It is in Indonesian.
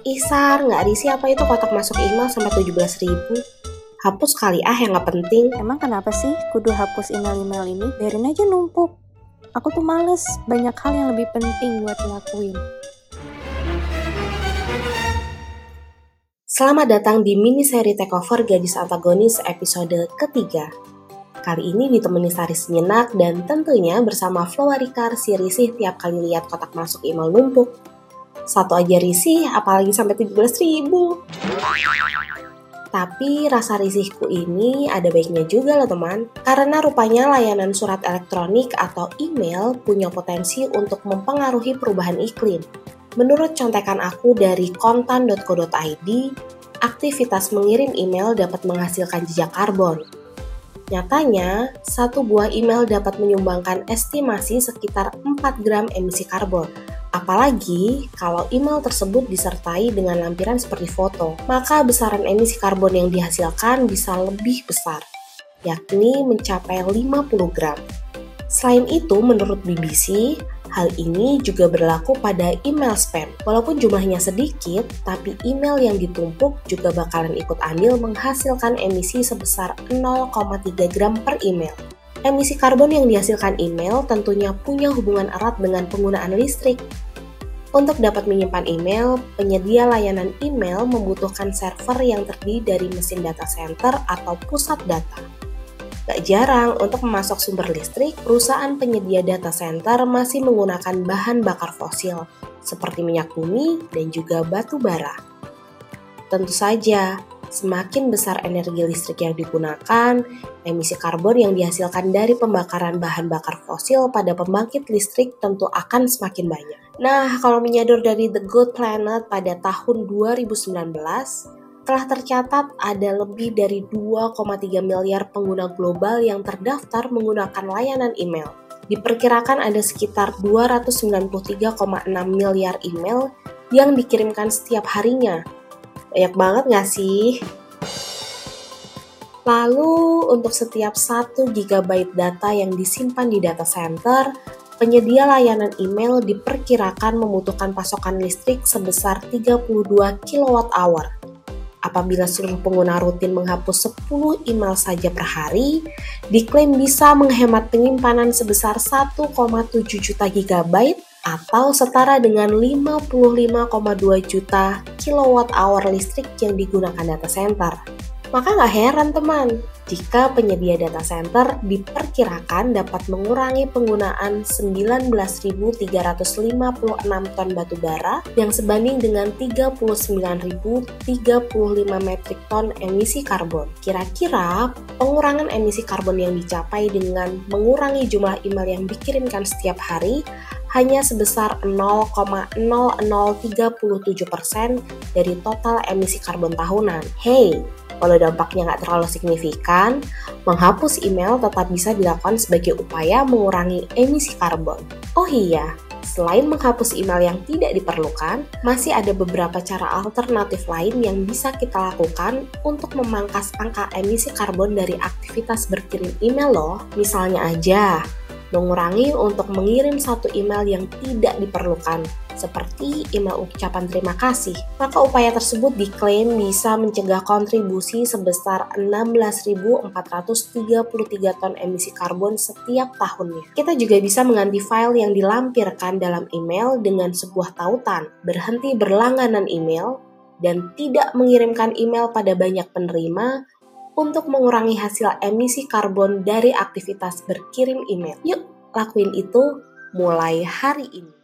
Isar, nggak risi apa itu kotak masuk email sampai 17 ribu? Hapus kali ah yang nggak penting. Emang kenapa sih kudu hapus email-email ini? Biarin aja numpuk. Aku tuh males, banyak hal yang lebih penting buat dilakuin. Selamat datang di mini seri Takeover Gadis Antagonis episode ketiga. Kali ini ditemani Sari Senyenak dan tentunya bersama Flowa Rikar si risih tiap kali lihat kotak masuk email numpuk. Satu aja risih, apalagi sampai 17 ribu. Tapi rasa risihku ini ada baiknya juga loh teman, karena rupanya layanan surat elektronik atau email punya potensi untuk mempengaruhi perubahan iklim. Menurut contekan aku dari kontan.co.id, aktivitas mengirim email dapat menghasilkan jejak karbon. Nyatanya, satu buah email dapat menyumbangkan estimasi sekitar 4 gram emisi karbon. Apalagi kalau email tersebut disertai dengan lampiran seperti foto, maka besaran emisi karbon yang dihasilkan bisa lebih besar, yakni mencapai 50 gram. Selain itu, menurut BBC, hal ini juga berlaku pada email spam. Walaupun jumlahnya sedikit, tapi email yang ditumpuk juga bakalan ikut andil menghasilkan emisi sebesar 0,3 gram per email. Emisi karbon yang dihasilkan email tentunya punya hubungan erat dengan penggunaan listrik. Untuk dapat menyimpan email, penyedia layanan email membutuhkan server yang terdiri dari mesin data center atau pusat data. Gak jarang untuk memasok sumber listrik, perusahaan penyedia data center masih menggunakan bahan bakar fosil, seperti minyak bumi dan juga batu bara. Tentu saja, Semakin besar energi listrik yang digunakan, emisi karbon yang dihasilkan dari pembakaran bahan bakar fosil pada pembangkit listrik tentu akan semakin banyak. Nah, kalau menyadur dari The Good Planet pada tahun 2019, telah tercatat ada lebih dari 2,3 miliar pengguna global yang terdaftar menggunakan layanan email. Diperkirakan ada sekitar 293,6 miliar email yang dikirimkan setiap harinya banyak banget gak sih? Lalu, untuk setiap 1 GB data yang disimpan di data center, penyedia layanan email diperkirakan membutuhkan pasokan listrik sebesar 32 kWh. Apabila seluruh pengguna rutin menghapus 10 email saja per hari, diklaim bisa menghemat penyimpanan sebesar 1,7 juta GB atau setara dengan 55,2 juta kilowatt hour listrik yang digunakan data center. Maka nggak heran teman, jika penyedia data center diperkirakan dapat mengurangi penggunaan 19.356 ton batu bara yang sebanding dengan 39.035 metrik ton emisi karbon. Kira-kira pengurangan emisi karbon yang dicapai dengan mengurangi jumlah email yang dikirimkan setiap hari hanya sebesar 0,0037% dari total emisi karbon tahunan. Hey, kalau dampaknya nggak terlalu signifikan, menghapus email tetap bisa dilakukan sebagai upaya mengurangi emisi karbon. Oh iya, selain menghapus email yang tidak diperlukan, masih ada beberapa cara alternatif lain yang bisa kita lakukan untuk memangkas angka emisi karbon dari aktivitas berkirim email loh. Misalnya aja, mengurangi untuk mengirim satu email yang tidak diperlukan, seperti email ucapan terima kasih. Maka upaya tersebut diklaim bisa mencegah kontribusi sebesar 16.433 ton emisi karbon setiap tahunnya. Kita juga bisa mengganti file yang dilampirkan dalam email dengan sebuah tautan, berhenti berlangganan email, dan tidak mengirimkan email pada banyak penerima untuk mengurangi hasil emisi karbon dari aktivitas berkirim email. Yuk, lakuin itu mulai hari ini.